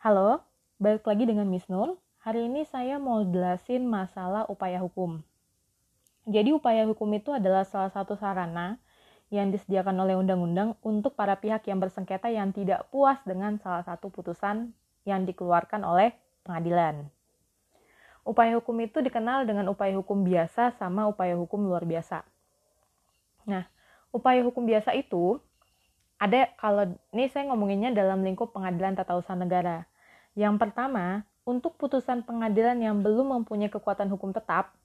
Halo, balik lagi dengan Miss Nur. Hari ini saya mau jelasin masalah upaya hukum. Jadi upaya hukum itu adalah salah satu sarana yang disediakan oleh undang-undang untuk para pihak yang bersengketa yang tidak puas dengan salah satu putusan yang dikeluarkan oleh pengadilan. Upaya hukum itu dikenal dengan upaya hukum biasa sama upaya hukum luar biasa. Nah, upaya hukum biasa itu ada kalau ini saya ngomonginnya dalam lingkup pengadilan tata usaha negara. Yang pertama, untuk putusan pengadilan yang belum mempunyai kekuatan hukum tetap,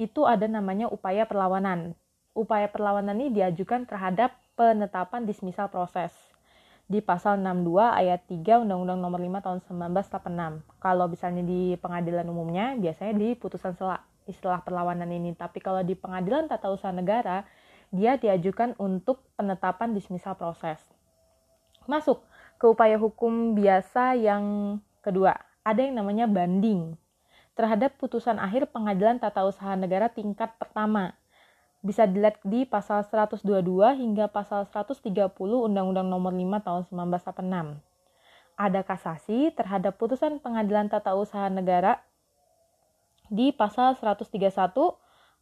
itu ada namanya upaya perlawanan. Upaya perlawanan ini diajukan terhadap penetapan dismisal proses di pasal 62 ayat 3 Undang-Undang Nomor 5 tahun 1986. Kalau misalnya di pengadilan umumnya biasanya di putusan sela istilah perlawanan ini, tapi kalau di pengadilan tata usaha negara dia diajukan untuk penetapan dismisal proses. Masuk ke upaya hukum biasa yang kedua, ada yang namanya banding terhadap putusan akhir pengadilan tata usaha negara tingkat pertama. Bisa dilihat di pasal 122 hingga pasal 130 Undang-Undang Nomor 5 tahun 1986. Ada kasasi terhadap putusan pengadilan tata usaha negara di pasal 131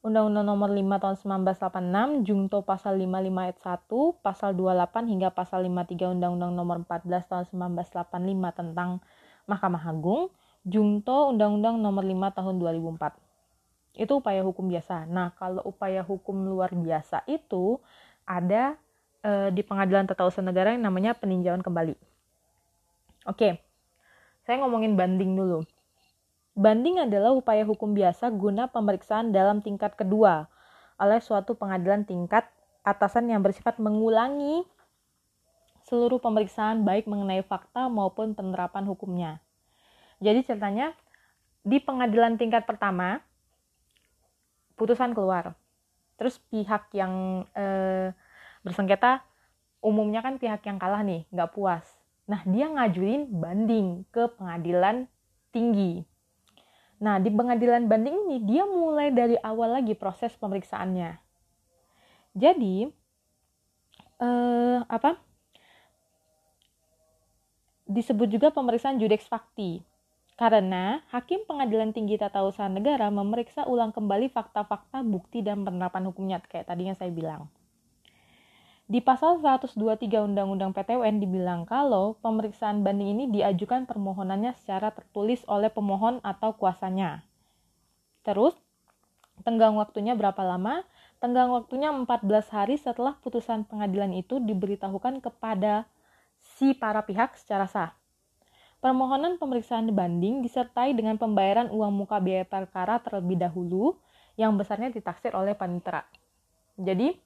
Undang-Undang Nomor 5 Tahun 1986, Jungto Pasal 55 ayat 1, Pasal 28 hingga Pasal 53 Undang-Undang Nomor 14 Tahun 1985 tentang Mahkamah Agung, Jungto Undang-Undang Nomor 5 Tahun 2004. Itu upaya hukum biasa. Nah, kalau upaya hukum luar biasa itu ada e, di Pengadilan Tata Usaha Negara yang namanya peninjauan kembali. Oke. Saya ngomongin banding dulu. Banding adalah upaya hukum biasa guna pemeriksaan dalam tingkat kedua oleh suatu pengadilan tingkat atasan yang bersifat mengulangi seluruh pemeriksaan baik mengenai fakta maupun penerapan hukumnya. Jadi ceritanya di pengadilan tingkat pertama putusan keluar. Terus pihak yang e, bersengketa umumnya kan pihak yang kalah nih, nggak puas. Nah dia ngajuin banding ke pengadilan tinggi Nah, di pengadilan banding ini dia mulai dari awal lagi proses pemeriksaannya. Jadi, eh, apa? Disebut juga pemeriksaan judex fakti. Karena Hakim Pengadilan Tinggi Tata Usaha Negara memeriksa ulang kembali fakta-fakta, bukti, dan penerapan hukumnya, kayak tadi yang saya bilang. Di pasal 123 Undang-Undang PTWN dibilang kalau pemeriksaan banding ini diajukan permohonannya secara tertulis oleh pemohon atau kuasanya. Terus, tenggang waktunya berapa lama? Tenggang waktunya 14 hari setelah putusan pengadilan itu diberitahukan kepada si para pihak secara sah. Permohonan pemeriksaan banding disertai dengan pembayaran uang muka biaya perkara terlebih dahulu yang besarnya ditaksir oleh panitera. Jadi,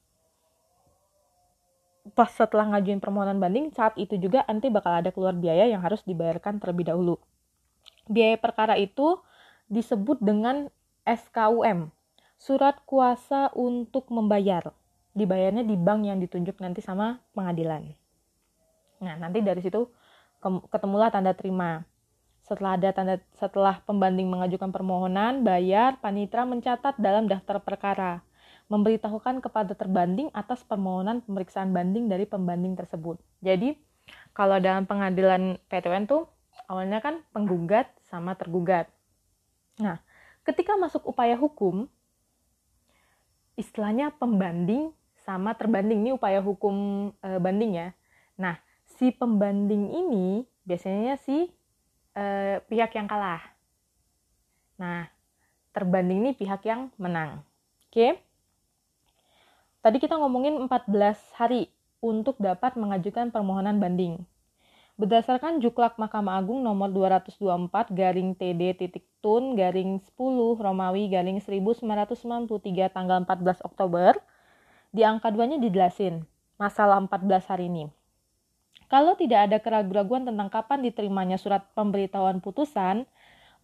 pas setelah ngajuin permohonan banding saat itu juga nanti bakal ada keluar biaya yang harus dibayarkan terlebih dahulu. Biaya perkara itu disebut dengan SKUM, surat kuasa untuk membayar. Dibayarnya di bank yang ditunjuk nanti sama pengadilan. Nah, nanti dari situ ketemulah tanda terima. Setelah ada tanda setelah pembanding mengajukan permohonan, bayar, panitra mencatat dalam daftar perkara memberitahukan kepada terbanding atas permohonan pemeriksaan banding dari pembanding tersebut. Jadi, kalau dalam pengadilan PTN tuh awalnya kan penggugat sama tergugat. Nah, ketika masuk upaya hukum, istilahnya pembanding sama terbanding ini upaya hukum e, banding ya. Nah, si pembanding ini biasanya si e, pihak yang kalah. Nah, terbanding ini pihak yang menang. Oke. Okay? Tadi kita ngomongin 14 hari untuk dapat mengajukan permohonan banding. Berdasarkan Juklak Mahkamah Agung nomor 224 garing TD titik tun garing 10 Romawi garing 1993 tanggal 14 Oktober, di angka 2-nya dijelasin masalah 14 hari ini. Kalau tidak ada keraguan tentang kapan diterimanya surat pemberitahuan putusan,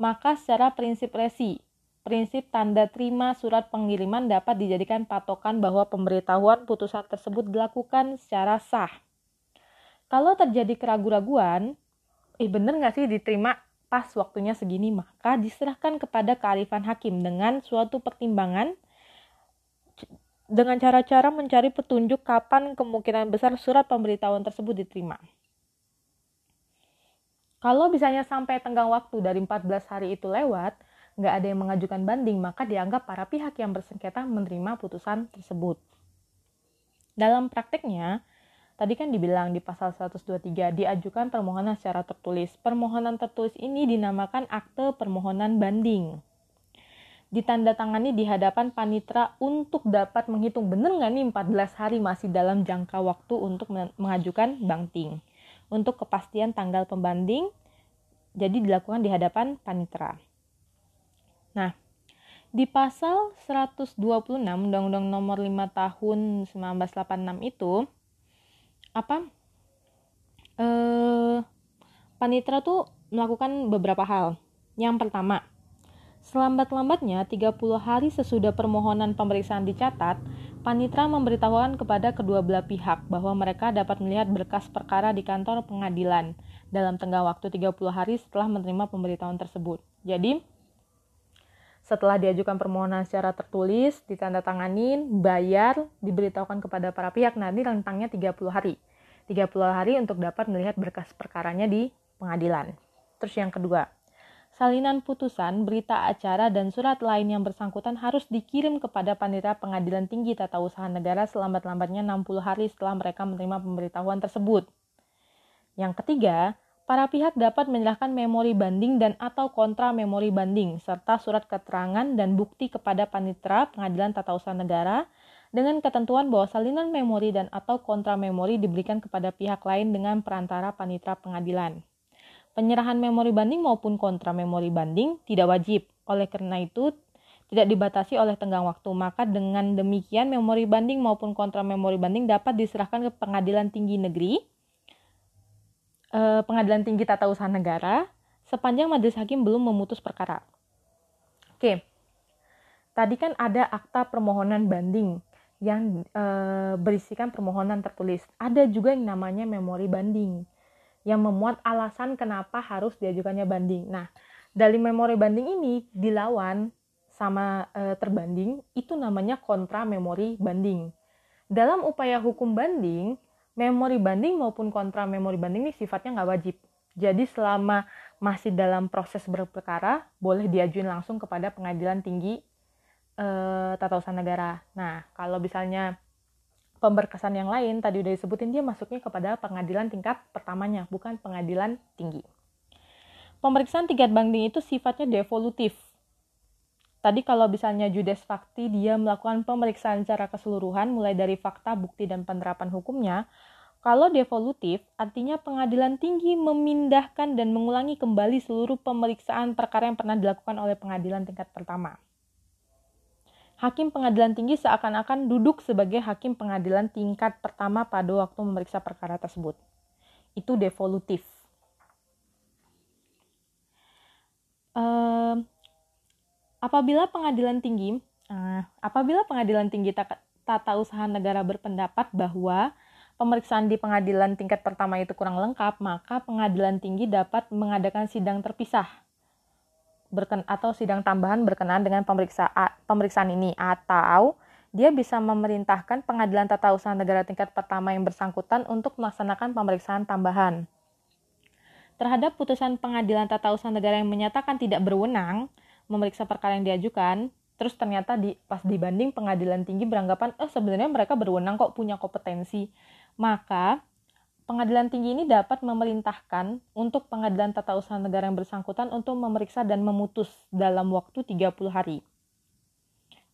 maka secara prinsip resi prinsip tanda terima surat pengiriman dapat dijadikan patokan bahwa pemberitahuan putusan tersebut dilakukan secara sah. Kalau terjadi keraguan-raguan, eh bener nggak sih diterima pas waktunya segini, maka diserahkan kepada kearifan hakim dengan suatu pertimbangan dengan cara-cara mencari petunjuk kapan kemungkinan besar surat pemberitahuan tersebut diterima. Kalau misalnya sampai tenggang waktu dari 14 hari itu lewat, nggak ada yang mengajukan banding, maka dianggap para pihak yang bersengketa menerima putusan tersebut. Dalam prakteknya, tadi kan dibilang di pasal 123 diajukan permohonan secara tertulis. Permohonan tertulis ini dinamakan akte permohonan banding. Ditandatangani di hadapan panitra untuk dapat menghitung benar nggak nih 14 hari masih dalam jangka waktu untuk mengajukan banding untuk kepastian tanggal pembanding jadi dilakukan di hadapan panitra. Nah, di pasal 126 Undang-Undang Nomor 5 Tahun 1986 itu apa? Eh panitra tuh melakukan beberapa hal. Yang pertama, selambat-lambatnya 30 hari sesudah permohonan pemeriksaan dicatat, Panitra memberitahukan kepada kedua belah pihak bahwa mereka dapat melihat berkas perkara di kantor pengadilan dalam tengah waktu 30 hari setelah menerima pemberitahuan tersebut. Jadi, setelah diajukan permohonan secara tertulis, ditandatanganin, bayar, diberitahukan kepada para pihak, nanti rentangnya 30 hari. 30 hari untuk dapat melihat berkas perkaranya di pengadilan. Terus yang kedua, Salinan putusan, berita acara, dan surat lain yang bersangkutan harus dikirim kepada Panitera Pengadilan Tinggi Tata Usaha Negara selambat-lambatnya 60 hari setelah mereka menerima pemberitahuan tersebut. Yang ketiga, para pihak dapat menyerahkan memori banding dan atau kontra memori banding, serta surat keterangan dan bukti kepada Panitera Pengadilan Tata Usaha Negara dengan ketentuan bahwa salinan memori dan atau kontra memori diberikan kepada pihak lain dengan perantara Panitera Pengadilan. Penyerahan memori banding maupun kontra memori banding tidak wajib. Oleh karena itu, tidak dibatasi oleh tenggang waktu. Maka dengan demikian memori banding maupun kontra memori banding dapat diserahkan ke Pengadilan Tinggi Negeri, eh, Pengadilan Tinggi Tata Usaha Negara, sepanjang majelis hakim belum memutus perkara. Oke, tadi kan ada akta permohonan banding yang e, berisikan permohonan tertulis. Ada juga yang namanya memori banding yang memuat alasan kenapa harus diajukannya banding. Nah, dari memori banding ini dilawan sama e, terbanding itu namanya kontra memori banding. Dalam upaya hukum banding, memori banding maupun kontra memori banding ini sifatnya nggak wajib. Jadi selama masih dalam proses berperkara, boleh diajuin langsung kepada pengadilan tinggi e, tata usaha negara. Nah, kalau misalnya pemberkasan yang lain tadi udah disebutin dia masuknya kepada pengadilan tingkat pertamanya bukan pengadilan tinggi pemeriksaan tingkat banding itu sifatnya devolutif tadi kalau misalnya judes fakti dia melakukan pemeriksaan secara keseluruhan mulai dari fakta bukti dan penerapan hukumnya kalau devolutif artinya pengadilan tinggi memindahkan dan mengulangi kembali seluruh pemeriksaan perkara yang pernah dilakukan oleh pengadilan tingkat pertama hakim pengadilan tinggi seakan-akan duduk sebagai hakim pengadilan tingkat pertama pada waktu memeriksa perkara tersebut. Itu devolutif. Uh, apabila pengadilan tinggi, uh, apabila pengadilan tinggi tata usaha negara berpendapat bahwa pemeriksaan di pengadilan tingkat pertama itu kurang lengkap, maka pengadilan tinggi dapat mengadakan sidang terpisah berken atau sidang tambahan berkenaan dengan pemeriksaan pemeriksaan ini atau dia bisa memerintahkan pengadilan tata usaha negara tingkat pertama yang bersangkutan untuk melaksanakan pemeriksaan tambahan. Terhadap putusan pengadilan tata usaha negara yang menyatakan tidak berwenang memeriksa perkara yang diajukan, terus ternyata di pas dibanding pengadilan tinggi beranggapan, oh sebenarnya mereka berwenang kok punya kompetensi, maka Pengadilan tinggi ini dapat memerintahkan untuk pengadilan tata usaha negara yang bersangkutan untuk memeriksa dan memutus dalam waktu 30 hari.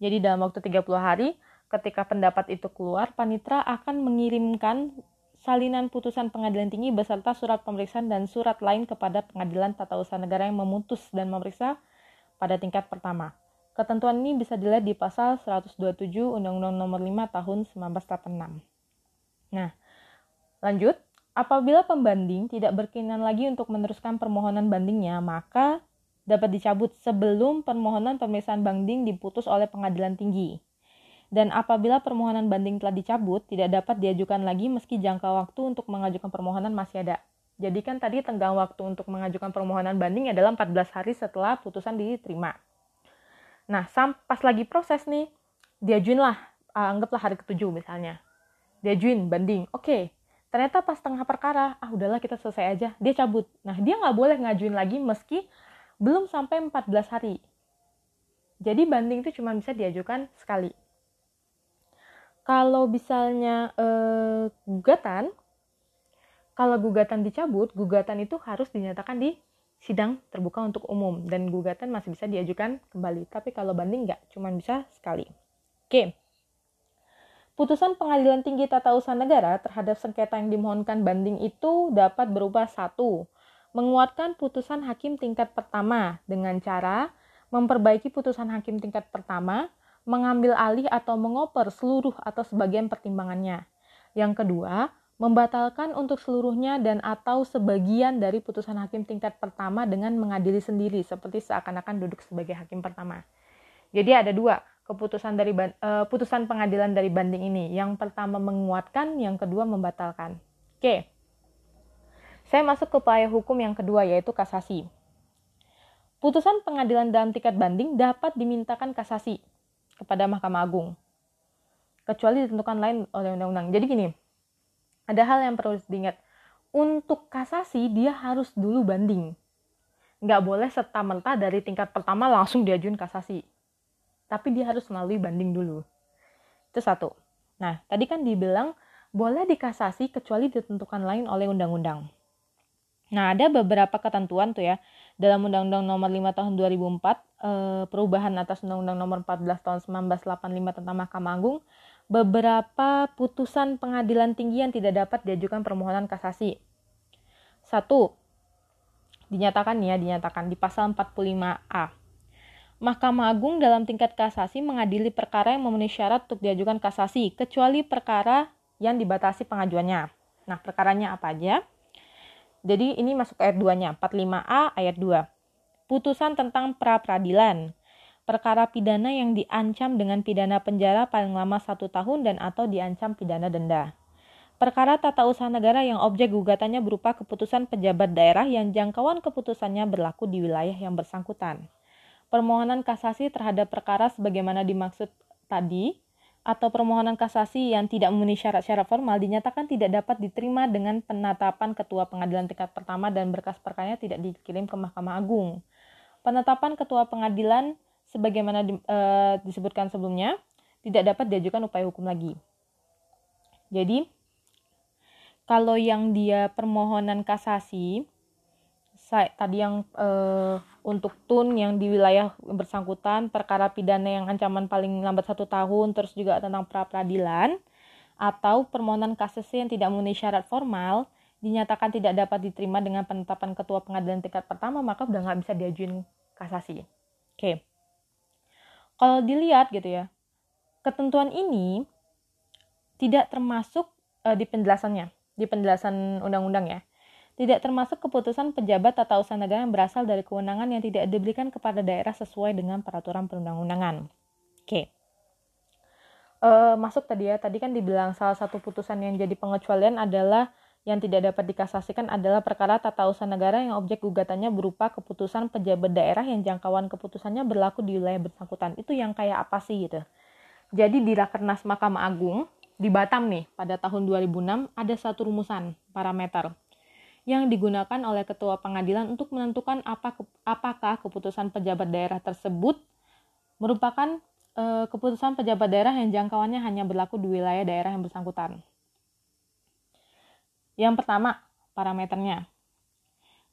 Jadi dalam waktu 30 hari, ketika pendapat itu keluar, panitra akan mengirimkan salinan putusan pengadilan tinggi beserta surat pemeriksaan dan surat lain kepada pengadilan tata usaha negara yang memutus dan memeriksa pada tingkat pertama. Ketentuan ini bisa dilihat di pasal 127 Undang-Undang Nomor 5 Tahun 1986. Nah, Lanjut, apabila pembanding tidak berkenan lagi untuk meneruskan permohonan bandingnya, maka dapat dicabut sebelum permohonan pemeriksaan banding diputus oleh pengadilan tinggi. Dan apabila permohonan banding telah dicabut, tidak dapat diajukan lagi meski jangka waktu untuk mengajukan permohonan masih ada. Jadi kan tadi tenggang waktu untuk mengajukan permohonan banding adalah 14 hari setelah putusan diterima. Nah, pas lagi proses nih, diajuin lah, anggaplah hari ketujuh misalnya. Diajuin banding, oke. Okay ternyata pas tengah perkara ah udahlah kita selesai aja dia cabut nah dia nggak boleh ngajuin lagi meski belum sampai 14 hari jadi banding itu cuma bisa diajukan sekali kalau misalnya eh, gugatan kalau gugatan dicabut gugatan itu harus dinyatakan di sidang terbuka untuk umum. Dan gugatan masih bisa diajukan kembali. Tapi kalau banding nggak. Cuma bisa sekali. Oke. Putusan pengadilan tinggi tata usaha negara terhadap sengketa yang dimohonkan banding itu dapat berupa satu, menguatkan putusan hakim tingkat pertama dengan cara memperbaiki putusan hakim tingkat pertama, mengambil alih atau mengoper seluruh atau sebagian pertimbangannya. Yang kedua, membatalkan untuk seluruhnya dan atau sebagian dari putusan hakim tingkat pertama dengan mengadili sendiri seperti seakan-akan duduk sebagai hakim pertama. Jadi ada dua, keputusan dari uh, putusan pengadilan dari banding ini. Yang pertama menguatkan, yang kedua membatalkan. Oke. Saya masuk ke upaya hukum yang kedua yaitu kasasi. Putusan pengadilan dalam tingkat banding dapat dimintakan kasasi kepada Mahkamah Agung. Kecuali ditentukan lain oleh undang-undang. Jadi gini, ada hal yang perlu diingat. Untuk kasasi dia harus dulu banding. Nggak boleh serta-merta dari tingkat pertama langsung diajuin kasasi tapi dia harus melalui banding dulu. Itu satu. Nah, tadi kan dibilang boleh dikasasi kecuali ditentukan lain oleh undang-undang. Nah, ada beberapa ketentuan tuh ya. Dalam Undang-Undang Nomor 5 Tahun 2004, eh, perubahan atas Undang-Undang Nomor 14 Tahun 1985 tentang Mahkamah Agung, beberapa putusan pengadilan tinggi yang tidak dapat diajukan permohonan kasasi. Satu, dinyatakan ya, dinyatakan di pasal 45A Mahkamah Agung dalam tingkat kasasi mengadili perkara yang memenuhi syarat untuk diajukan kasasi, kecuali perkara yang dibatasi pengajuannya. Nah, perkaranya apa aja? Jadi ini masuk ayat 2-nya, 45A ayat 2. Putusan tentang pra-peradilan. Perkara pidana yang diancam dengan pidana penjara paling lama satu tahun dan atau diancam pidana denda. Perkara tata usaha negara yang objek gugatannya berupa keputusan pejabat daerah yang jangkauan keputusannya berlaku di wilayah yang bersangkutan permohonan kasasi terhadap perkara sebagaimana dimaksud tadi atau permohonan kasasi yang tidak memenuhi syarat-syarat formal dinyatakan tidak dapat diterima dengan penetapan ketua pengadilan tingkat pertama dan berkas perkaranya tidak dikirim ke Mahkamah Agung. Penetapan ketua pengadilan sebagaimana di, e, disebutkan sebelumnya tidak dapat diajukan upaya hukum lagi. Jadi kalau yang dia permohonan kasasi saya, tadi yang uh, untuk tun yang di wilayah bersangkutan perkara pidana yang ancaman paling lambat satu tahun terus juga tentang pra peradilan atau permohonan kasasi yang tidak memenuhi syarat formal dinyatakan tidak dapat diterima dengan penetapan ketua pengadilan tingkat pertama maka udah nggak bisa diajuin kasasi. Oke. Okay. Kalau dilihat gitu ya, ketentuan ini tidak termasuk uh, di penjelasannya, di penjelasan undang-undang ya tidak termasuk keputusan pejabat tata usaha negara yang berasal dari kewenangan yang tidak diberikan kepada daerah sesuai dengan peraturan perundang-undangan. Oke. Uh, masuk tadi ya, tadi kan dibilang salah satu putusan yang jadi pengecualian adalah yang tidak dapat dikasasikan adalah perkara tata usaha negara yang objek gugatannya berupa keputusan pejabat daerah yang jangkauan keputusannya berlaku di wilayah bersangkutan. Itu yang kayak apa sih gitu. Jadi di Rakernas Mahkamah Agung di Batam nih pada tahun 2006 ada satu rumusan parameter yang digunakan oleh ketua pengadilan untuk menentukan apa, apakah keputusan pejabat daerah tersebut merupakan e, keputusan pejabat daerah yang jangkauannya hanya berlaku di wilayah daerah yang bersangkutan. Yang pertama, parameternya.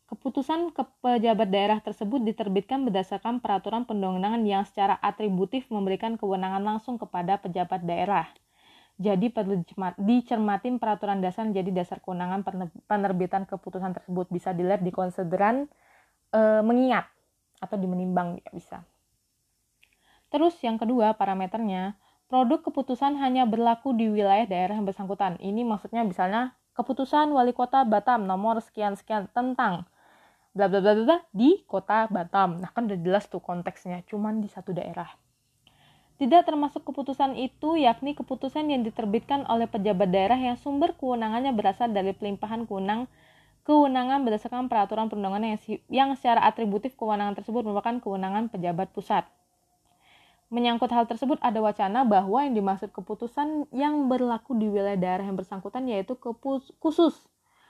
Keputusan ke pejabat daerah tersebut diterbitkan berdasarkan peraturan pendang-undangan yang secara atributif memberikan kewenangan langsung kepada pejabat daerah jadi perlu dicermatin peraturan dasar jadi dasar kewenangan penerbitan keputusan tersebut bisa dilihat di konsideran e, mengingat atau dimenimbang ya bisa. Terus yang kedua parameternya produk keputusan hanya berlaku di wilayah daerah yang bersangkutan. Ini maksudnya misalnya keputusan wali kota Batam nomor sekian sekian tentang bla bla bla bla di kota Batam. Nah kan udah jelas tuh konteksnya, cuman di satu daerah. Tidak termasuk keputusan itu yakni keputusan yang diterbitkan oleh pejabat daerah yang sumber kewenangannya berasal dari pelimpahan kewenang kewenangan berdasarkan peraturan perundangan yang, yang secara atributif kewenangan tersebut merupakan kewenangan pejabat pusat. Menyangkut hal tersebut ada wacana bahwa yang dimaksud keputusan yang berlaku di wilayah daerah yang bersangkutan yaitu khusus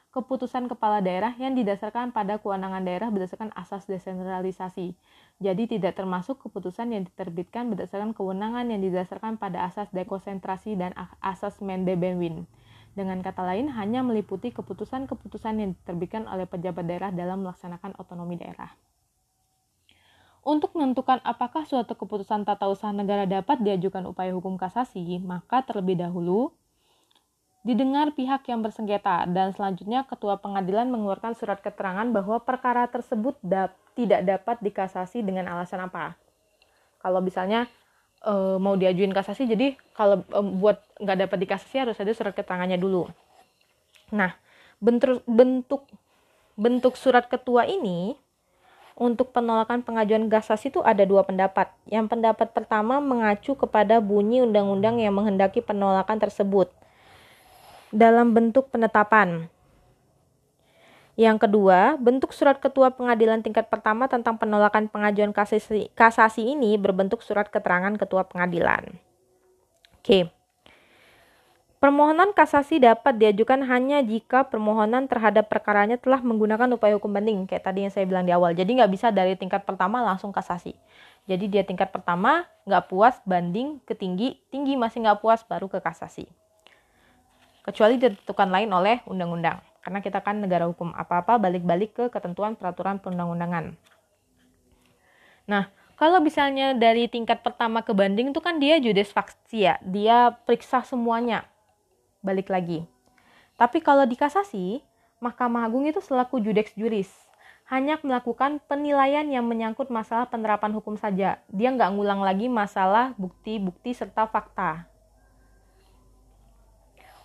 keputusan kepala daerah yang didasarkan pada kewenangan daerah berdasarkan asas desentralisasi. Jadi tidak termasuk keputusan yang diterbitkan berdasarkan kewenangan yang didasarkan pada asas dekonsentrasi dan asas Mendebenwin. Dengan kata lain, hanya meliputi keputusan-keputusan yang diterbitkan oleh pejabat daerah dalam melaksanakan otonomi daerah. Untuk menentukan apakah suatu keputusan tata usaha negara dapat diajukan upaya hukum kasasi, maka terlebih dahulu didengar pihak yang bersengketa dan selanjutnya ketua pengadilan mengeluarkan surat keterangan bahwa perkara tersebut dap tidak dapat dikasasi dengan alasan apa. Kalau misalnya e, mau diajuin kasasi, jadi kalau e, buat nggak dapat dikasasi harus ada surat keterangannya dulu. Nah, bentuk bentuk surat ketua ini untuk penolakan pengajuan kasasi itu ada dua pendapat. Yang pendapat pertama mengacu kepada bunyi undang-undang yang menghendaki penolakan tersebut dalam bentuk penetapan. Yang kedua, bentuk surat ketua pengadilan tingkat pertama tentang penolakan pengajuan kasasi, kasasi ini berbentuk surat keterangan ketua pengadilan. Oke. Permohonan kasasi dapat diajukan hanya jika permohonan terhadap perkaranya telah menggunakan upaya hukum banding, kayak tadi yang saya bilang di awal. Jadi nggak bisa dari tingkat pertama langsung kasasi. Jadi dia tingkat pertama nggak puas banding ke tinggi, tinggi masih nggak puas baru ke kasasi kecuali ditentukan lain oleh undang-undang. Karena kita kan negara hukum apa-apa balik-balik ke ketentuan peraturan perundang-undangan. Nah, kalau misalnya dari tingkat pertama ke banding itu kan dia judes ya, dia periksa semuanya. Balik lagi. Tapi kalau di kasasi, Mahkamah Agung itu selaku judex juris, hanya melakukan penilaian yang menyangkut masalah penerapan hukum saja. Dia nggak ngulang lagi masalah bukti-bukti serta fakta.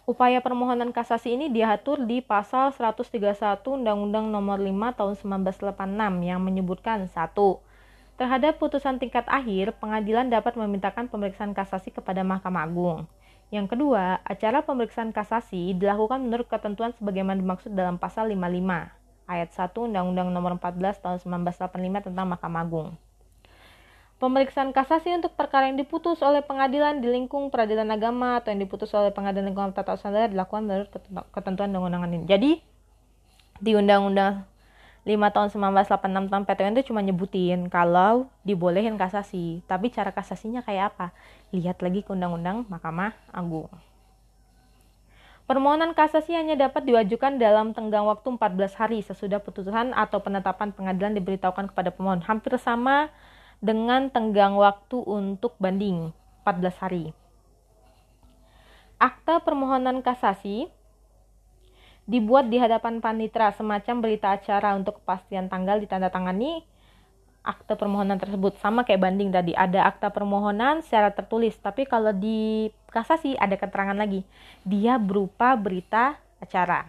Upaya permohonan kasasi ini diatur di pasal 131 Undang-Undang Nomor 5 Tahun 1986 yang menyebutkan satu Terhadap putusan tingkat akhir, pengadilan dapat memintakan pemeriksaan kasasi kepada Mahkamah Agung. Yang kedua, acara pemeriksaan kasasi dilakukan menurut ketentuan sebagaimana dimaksud dalam pasal 55 ayat 1 Undang-Undang Nomor 14 Tahun 1985 tentang Mahkamah Agung. Pemeriksaan kasasi untuk perkara yang diputus oleh pengadilan di lingkung peradilan agama atau yang diputus oleh pengadilan lingkungan tata usaha dilakukan menurut ketentuan undang-undangan ini. Jadi di Undang-Undang 5 tahun 1986 tentang PTN itu cuma nyebutin kalau dibolehin kasasi. Tapi cara kasasinya kayak apa? Lihat lagi ke Undang-Undang Mahkamah Agung. Permohonan kasasi hanya dapat diajukan dalam tenggang waktu 14 hari sesudah putusan atau penetapan pengadilan diberitahukan kepada pemohon. Hampir sama dengan tenggang waktu untuk banding 14 hari. Akta permohonan kasasi dibuat di hadapan panitra semacam berita acara untuk kepastian tanggal ditandatangani akta permohonan tersebut. Sama kayak banding tadi ada akta permohonan secara tertulis tapi kalau di kasasi ada keterangan lagi. Dia berupa berita acara.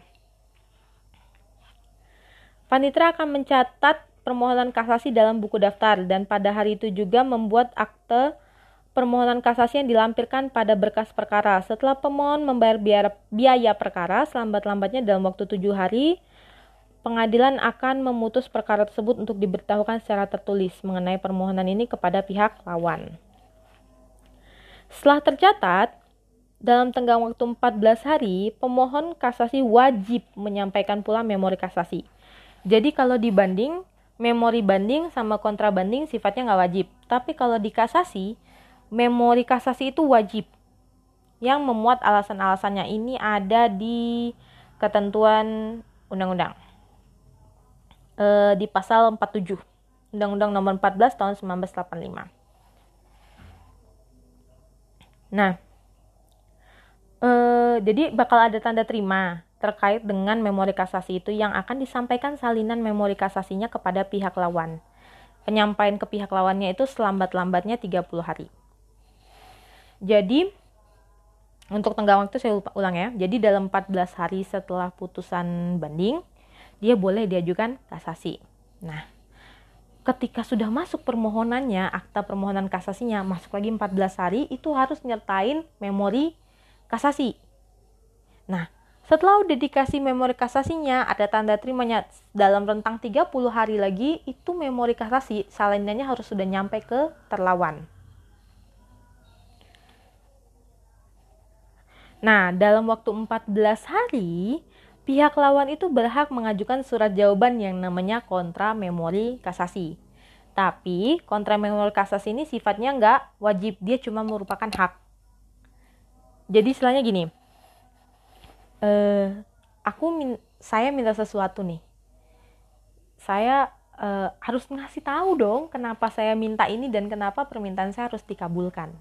Panitra akan mencatat permohonan kasasi dalam buku daftar dan pada hari itu juga membuat akte permohonan kasasi yang dilampirkan pada berkas perkara. Setelah pemohon membayar biaya, perkara selambat-lambatnya dalam waktu tujuh hari, pengadilan akan memutus perkara tersebut untuk diberitahukan secara tertulis mengenai permohonan ini kepada pihak lawan. Setelah tercatat, dalam tenggang waktu 14 hari, pemohon kasasi wajib menyampaikan pula memori kasasi. Jadi kalau dibanding, memori banding sama kontra banding sifatnya nggak wajib. Tapi kalau di kasasi, memori kasasi itu wajib. Yang memuat alasan-alasannya ini ada di ketentuan undang-undang. E, di pasal 47 Undang-Undang Nomor 14 tahun 1985. Nah, e, jadi bakal ada tanda terima terkait dengan memori kasasi itu yang akan disampaikan salinan memori kasasinya kepada pihak lawan. Penyampaian ke pihak lawannya itu selambat-lambatnya 30 hari. Jadi, untuk tenggang waktu saya lupa ulang ya. Jadi dalam 14 hari setelah putusan banding, dia boleh diajukan kasasi. Nah, ketika sudah masuk permohonannya, akta permohonan kasasinya masuk lagi 14 hari, itu harus nyertain memori kasasi. Nah, setelah udah dikasih memori kasasinya, ada tanda terimanya dalam rentang 30 hari lagi, itu memori kasasi salinannya harus sudah nyampe ke terlawan. Nah, dalam waktu 14 hari, pihak lawan itu berhak mengajukan surat jawaban yang namanya kontra memori kasasi. Tapi kontra memori kasasi ini sifatnya nggak wajib, dia cuma merupakan hak. Jadi istilahnya gini, eh, aku min saya minta sesuatu nih, saya uh, harus ngasih tahu dong kenapa saya minta ini dan kenapa permintaan saya harus dikabulkan.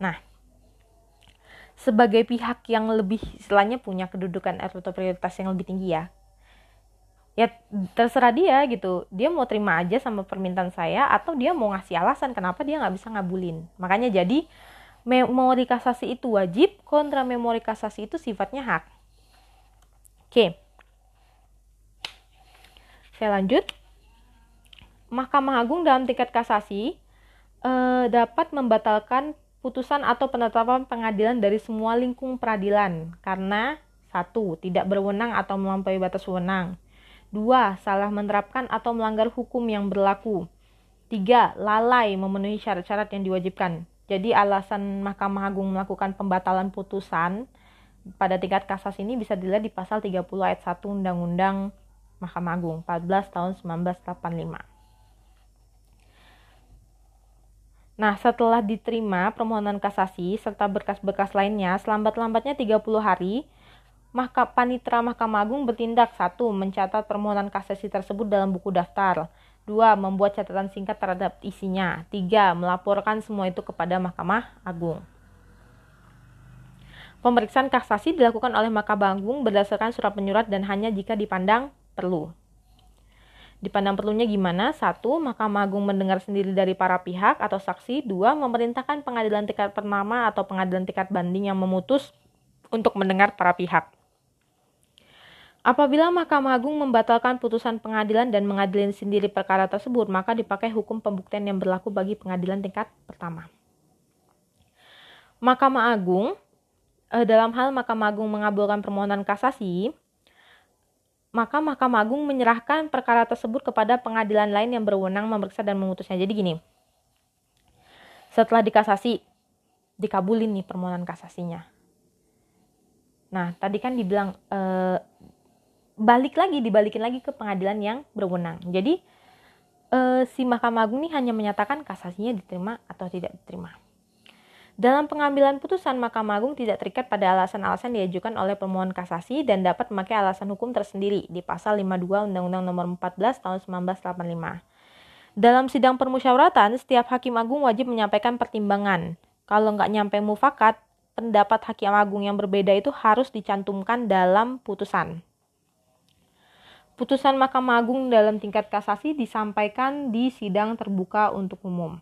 Nah, sebagai pihak yang lebih istilahnya punya kedudukan atau prioritas yang lebih tinggi ya, ya terserah dia gitu. Dia mau terima aja sama permintaan saya atau dia mau ngasih alasan kenapa dia nggak bisa ngabulin. Makanya jadi memori kasasi itu wajib, kontra memori kasasi itu sifatnya hak. Oke. Saya lanjut. Mahkamah Agung dalam tingkat kasasi eh, dapat membatalkan putusan atau penetapan pengadilan dari semua lingkung peradilan karena satu tidak berwenang atau melampaui batas wewenang. Dua, salah menerapkan atau melanggar hukum yang berlaku. Tiga, lalai memenuhi syarat-syarat yang diwajibkan. Jadi alasan Mahkamah Agung melakukan pembatalan putusan pada tingkat kasasi ini bisa dilihat di pasal 30 ayat 1 Undang-Undang Mahkamah Agung 14 tahun 1985. Nah, setelah diterima permohonan kasasi serta berkas-berkas lainnya, selambat-lambatnya 30 hari, Mahka, Panitra Mahkamah Agung bertindak. Satu Mencatat permohonan kasasi tersebut dalam buku daftar. Dua Membuat catatan singkat terhadap isinya. Tiga Melaporkan semua itu kepada Mahkamah Agung. Pemeriksaan kasasi dilakukan oleh Mahkamah Agung berdasarkan surat penyurat dan hanya jika dipandang perlu. Dipandang perlunya gimana? Satu, Mahkamah Agung mendengar sendiri dari para pihak atau saksi. Dua, memerintahkan pengadilan tingkat pertama atau pengadilan tingkat banding yang memutus untuk mendengar para pihak. Apabila Mahkamah Agung membatalkan putusan pengadilan dan mengadilin sendiri perkara tersebut, maka dipakai hukum pembuktian yang berlaku bagi pengadilan tingkat pertama. Mahkamah Agung, eh, dalam hal Mahkamah Agung mengabulkan permohonan kasasi, maka Mahkamah Agung menyerahkan perkara tersebut kepada pengadilan lain yang berwenang memeriksa dan memutusnya. Jadi gini, setelah dikasasi, dikabulin nih permohonan kasasinya. Nah, tadi kan dibilang e, balik lagi, dibalikin lagi ke pengadilan yang berwenang. Jadi e, si Mahkamah Agung ini hanya menyatakan kasasinya diterima atau tidak diterima. Dalam pengambilan putusan, Mahkamah Agung tidak terikat pada alasan-alasan diajukan oleh pemohon kasasi dan dapat memakai alasan hukum tersendiri di pasal 52 Undang-Undang Nomor 14 Tahun 1985. Dalam sidang permusyawaratan, setiap hakim agung wajib menyampaikan pertimbangan. Kalau nggak nyampe mufakat, pendapat hakim agung yang berbeda itu harus dicantumkan dalam putusan. Putusan Mahkamah Agung dalam tingkat kasasi disampaikan di sidang terbuka untuk umum.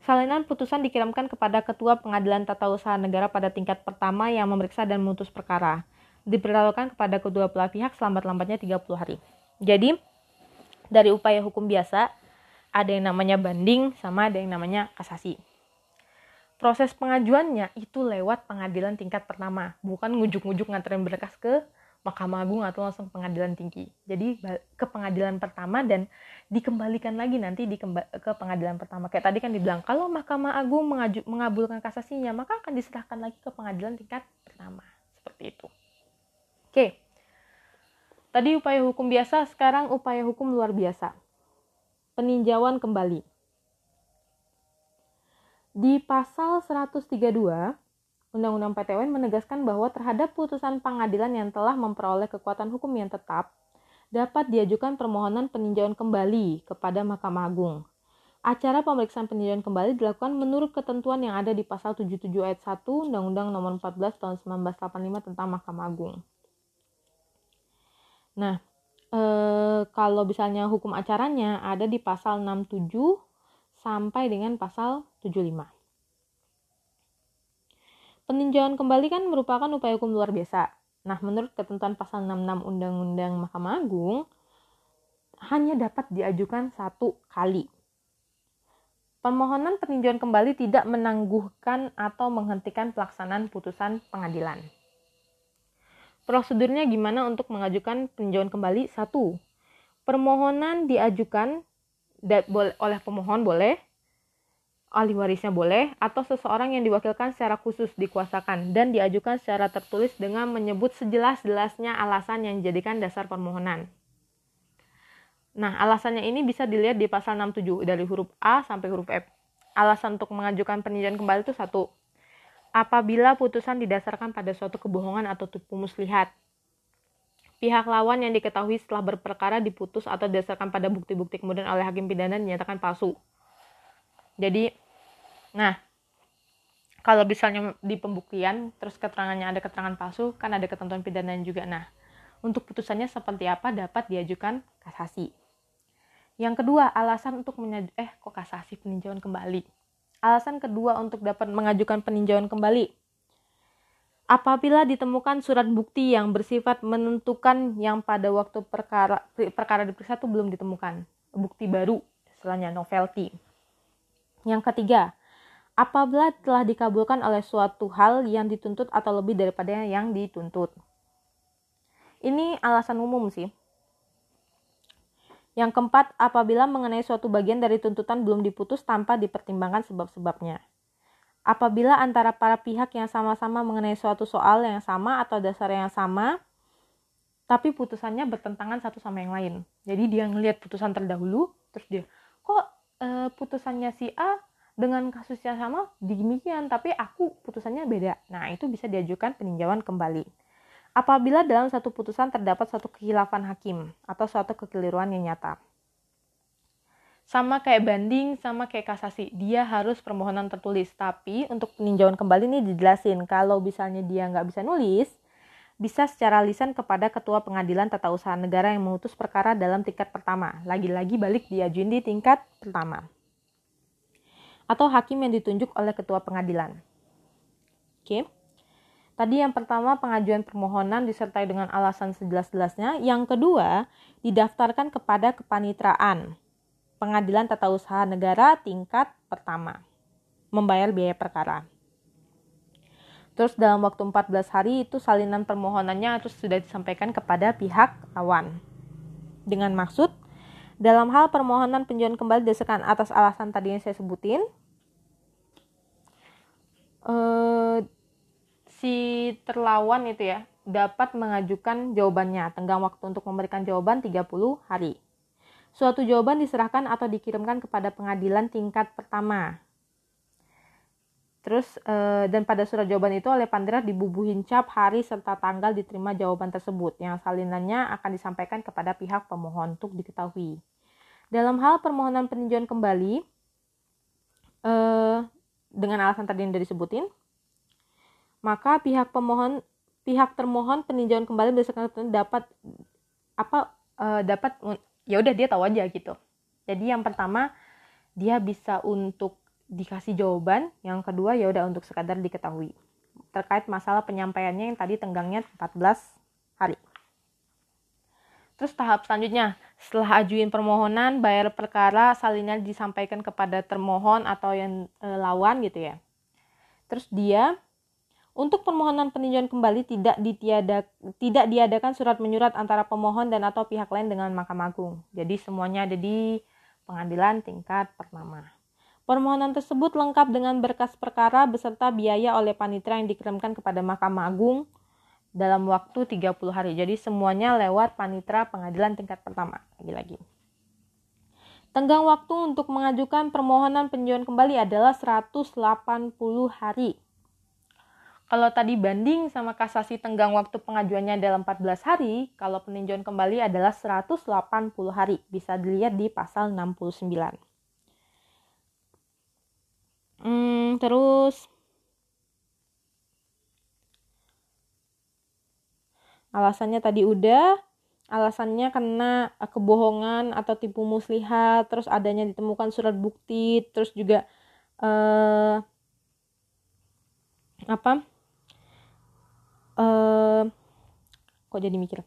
Salinan putusan dikirimkan kepada Ketua Pengadilan Tata Usaha Negara pada tingkat pertama yang memeriksa dan memutus perkara. Diperlakukan kepada kedua belah pihak selambat-lambatnya 30 hari. Jadi, dari upaya hukum biasa, ada yang namanya banding sama ada yang namanya kasasi. Proses pengajuannya itu lewat pengadilan tingkat pertama, bukan ngujuk-ngujuk nganterin berkas ke Mahkamah Agung atau langsung pengadilan tinggi. Jadi ke pengadilan pertama dan dikembalikan lagi nanti di ke pengadilan pertama. Kayak tadi kan dibilang kalau Mahkamah Agung mengaju, mengabulkan kasasinya maka akan diserahkan lagi ke pengadilan tingkat pertama. Seperti itu. Oke. Tadi upaya hukum biasa, sekarang upaya hukum luar biasa. Peninjauan kembali. Di pasal 132 Undang-Undang PTWN menegaskan bahwa terhadap putusan pengadilan yang telah memperoleh kekuatan hukum yang tetap, dapat diajukan permohonan peninjauan kembali kepada Mahkamah Agung. Acara pemeriksaan peninjauan kembali dilakukan menurut ketentuan yang ada di pasal 77 ayat 1 Undang-Undang Nomor 14 Tahun 1985 tentang Mahkamah Agung. Nah, e, kalau misalnya hukum acaranya ada di pasal 67 sampai dengan pasal 75. Peninjauan kembali kan merupakan upaya hukum luar biasa. Nah, menurut ketentuan pasal 66 Undang-Undang Mahkamah Agung, hanya dapat diajukan satu kali. Permohonan peninjauan kembali tidak menangguhkan atau menghentikan pelaksanaan putusan pengadilan. Prosedurnya gimana untuk mengajukan peninjauan kembali? Satu, permohonan diajukan oleh pemohon boleh ahli warisnya boleh, atau seseorang yang diwakilkan secara khusus dikuasakan dan diajukan secara tertulis dengan menyebut sejelas-jelasnya alasan yang dijadikan dasar permohonan. Nah, alasannya ini bisa dilihat di pasal 67 dari huruf A sampai huruf F. Alasan untuk mengajukan peninjauan kembali itu satu. Apabila putusan didasarkan pada suatu kebohongan atau tipu muslihat. Pihak lawan yang diketahui setelah berperkara diputus atau didasarkan pada bukti-bukti kemudian oleh hakim pidana dinyatakan palsu. Jadi, nah, kalau misalnya di pembuktian terus keterangannya ada keterangan palsu, kan ada ketentuan pidana juga. Nah, untuk putusannya seperti apa dapat diajukan kasasi. Yang kedua, alasan untuk menyajukan eh kok kasasi peninjauan kembali. Alasan kedua untuk dapat mengajukan peninjauan kembali. Apabila ditemukan surat bukti yang bersifat menentukan yang pada waktu perkara perkara diperiksa itu belum ditemukan, bukti baru, istilahnya novelty. Yang ketiga, apabila telah dikabulkan oleh suatu hal yang dituntut atau lebih daripada yang dituntut. Ini alasan umum sih. Yang keempat, apabila mengenai suatu bagian dari tuntutan belum diputus tanpa dipertimbangkan sebab-sebabnya. Apabila antara para pihak yang sama-sama mengenai suatu soal yang sama atau dasar yang sama, tapi putusannya bertentangan satu sama yang lain. Jadi dia ngelihat putusan terdahulu, terus dia, kok e, putusannya si A dengan kasusnya sama demikian, tapi aku putusannya beda. Nah, itu bisa diajukan peninjauan kembali apabila dalam satu putusan terdapat suatu kehilafan hakim atau suatu kekeliruan yang nyata. Sama kayak banding, sama kayak kasasi, dia harus permohonan tertulis. Tapi untuk peninjauan kembali ini dijelasin, kalau misalnya dia nggak bisa nulis, bisa secara lisan kepada Ketua Pengadilan Tata Usaha Negara yang memutus perkara dalam tingkat pertama. Lagi-lagi balik diajuin di tingkat pertama. Atau hakim yang ditunjuk oleh Ketua Pengadilan. Oke. Tadi yang pertama pengajuan permohonan disertai dengan alasan sejelas-jelasnya. Yang kedua, didaftarkan kepada kepanitraan Pengadilan Tata Usaha Negara tingkat pertama. Membayar biaya perkara. Terus dalam waktu 14 hari itu salinan permohonannya terus sudah disampaikan kepada pihak lawan. Dengan maksud dalam hal permohonan penjualan kembali didasarkan atas alasan tadi yang saya sebutin, eh, si terlawan itu ya dapat mengajukan jawabannya. Tenggang waktu untuk memberikan jawaban 30 hari. Suatu jawaban diserahkan atau dikirimkan kepada pengadilan tingkat pertama. Terus e, dan pada surat jawaban itu oleh Pandera dibubuhin cap hari serta tanggal diterima jawaban tersebut yang salinannya akan disampaikan kepada pihak pemohon untuk diketahui. Dalam hal permohonan peninjauan kembali e, dengan alasan tadi yang disebutin, maka pihak pemohon pihak termohon peninjauan kembali berdasarkan dapat apa uh, dapat ya udah dia tahu aja gitu. Jadi yang pertama dia bisa untuk dikasih jawaban, yang kedua ya udah untuk sekadar diketahui. Terkait masalah penyampaiannya yang tadi tenggangnya 14 hari. Terus tahap selanjutnya, setelah ajuin permohonan, bayar perkara, salinan disampaikan kepada termohon atau yang e, lawan gitu ya. Terus dia untuk permohonan peninjauan kembali tidak ditiada tidak diadakan surat menyurat antara pemohon dan atau pihak lain dengan Mahkamah Agung. Jadi semuanya ada di pengadilan tingkat pertama. Permohonan tersebut lengkap dengan berkas perkara beserta biaya oleh panitera yang dikirimkan kepada Mahkamah Agung dalam waktu 30 hari. Jadi semuanya lewat panitera pengadilan tingkat pertama. Lagi-lagi. Tenggang waktu untuk mengajukan permohonan peninjauan kembali adalah 180 hari. Kalau tadi banding sama kasasi tenggang waktu pengajuannya dalam 14 hari, kalau peninjauan kembali adalah 180 hari. Bisa dilihat di pasal 69. Hmm, terus? Alasannya tadi udah alasannya karena kebohongan atau tipu muslihat terus adanya ditemukan surat bukti terus juga eh, apa? Uh, kok jadi mikir?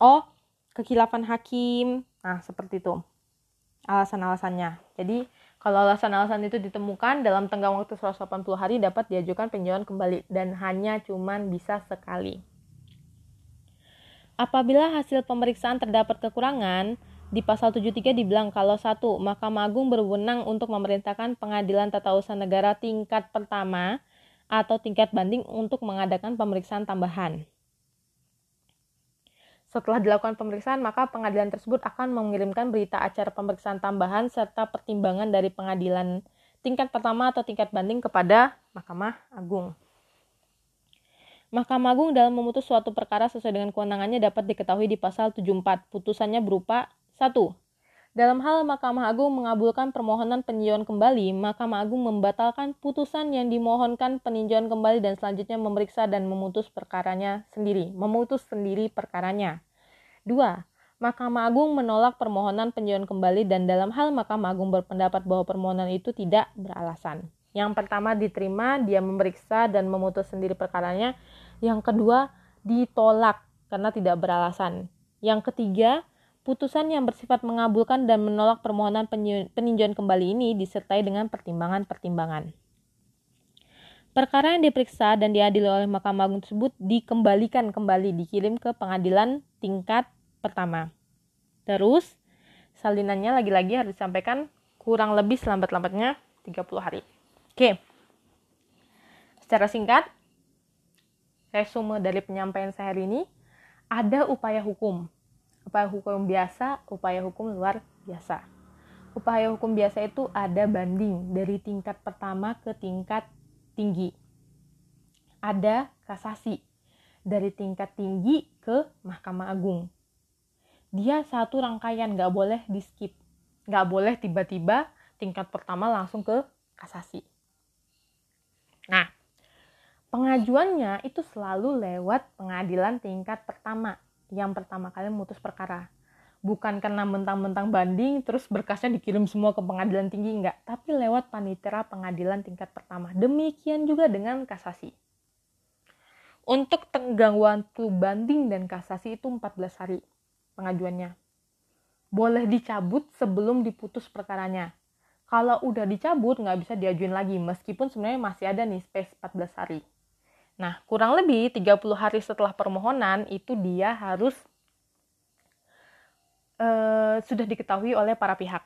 Oh kekilafan hakim. Nah seperti itu. Alasan-alasannya. Jadi kalau alasan-alasan itu ditemukan dalam tenggang waktu 180 hari dapat diajukan peninjauan kembali dan hanya cuman bisa sekali. Apabila hasil pemeriksaan terdapat kekurangan, Di pasal 73 dibilang kalau satu, Mahkamah Agung berwenang untuk memerintahkan pengadilan tata usaha negara tingkat pertama atau tingkat banding untuk mengadakan pemeriksaan tambahan. Setelah dilakukan pemeriksaan, maka pengadilan tersebut akan mengirimkan berita acara pemeriksaan tambahan serta pertimbangan dari pengadilan tingkat pertama atau tingkat banding kepada Mahkamah Agung. Mahkamah Agung dalam memutus suatu perkara sesuai dengan kewenangannya dapat diketahui di pasal 74. Putusannya berupa 1. Dalam hal Mahkamah Agung mengabulkan permohonan peninjauan kembali, Mahkamah Agung membatalkan putusan yang dimohonkan peninjauan kembali dan selanjutnya memeriksa dan memutus perkaranya sendiri, memutus sendiri perkaranya. 2. Mahkamah Agung menolak permohonan peninjauan kembali dan dalam hal Mahkamah Agung berpendapat bahwa permohonan itu tidak beralasan. Yang pertama diterima, dia memeriksa dan memutus sendiri perkaranya. Yang kedua ditolak karena tidak beralasan. Yang ketiga, putusan yang bersifat mengabulkan dan menolak permohonan peninjauan kembali ini disertai dengan pertimbangan-pertimbangan. Perkara yang diperiksa dan diadili oleh Mahkamah Agung tersebut dikembalikan kembali dikirim ke pengadilan tingkat pertama. Terus, salinannya lagi-lagi harus disampaikan kurang lebih selambat-lambatnya 30 hari. Oke. Secara singkat, resume dari penyampaian saya hari ini, ada upaya hukum. Upaya hukum biasa, upaya hukum luar biasa. Upaya hukum biasa itu ada banding dari tingkat pertama ke tingkat tinggi. Ada kasasi dari tingkat tinggi ke Mahkamah Agung. Dia satu rangkaian, nggak boleh di skip. Nggak boleh tiba-tiba tingkat pertama langsung ke kasasi. Nah, pengajuannya itu selalu lewat pengadilan tingkat pertama yang pertama kali memutus perkara. Bukan karena mentang-mentang banding terus berkasnya dikirim semua ke pengadilan tinggi enggak, tapi lewat panitera pengadilan tingkat pertama. Demikian juga dengan kasasi. Untuk tenggang waktu banding dan kasasi itu 14 hari pengajuannya. Boleh dicabut sebelum diputus perkaranya kalau udah dicabut nggak bisa diajuin lagi meskipun sebenarnya masih ada nih space 14 hari. Nah, kurang lebih 30 hari setelah permohonan itu dia harus uh, sudah diketahui oleh para pihak.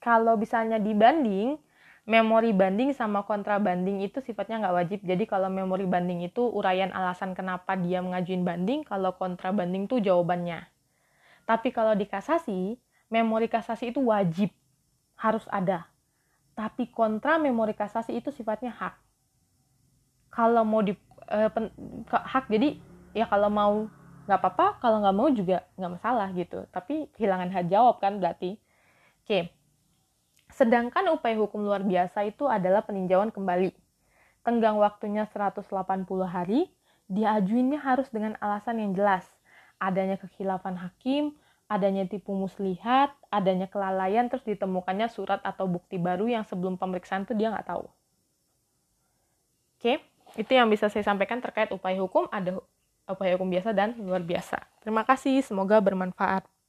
Kalau misalnya dibanding, memori banding sama kontra banding itu sifatnya nggak wajib. Jadi kalau memori banding itu uraian alasan kenapa dia mengajuin banding, kalau kontra banding itu jawabannya. Tapi kalau di kasasi, memori kasasi itu wajib harus ada. Tapi kontra memori kasasi itu sifatnya hak. Kalau mau di eh, pen, hak jadi ya kalau mau nggak apa-apa, kalau nggak mau juga nggak masalah gitu. Tapi kehilangan hak jawab kan berarti. Oke. Sedangkan upaya hukum luar biasa itu adalah peninjauan kembali. Tenggang waktunya 180 hari, diajuinnya harus dengan alasan yang jelas. Adanya kekhilafan hakim, adanya tipu muslihat, adanya kelalaian, terus ditemukannya surat atau bukti baru yang sebelum pemeriksaan itu dia nggak tahu. Oke, itu yang bisa saya sampaikan terkait upaya hukum, ada upaya hukum biasa dan luar biasa. Terima kasih, semoga bermanfaat.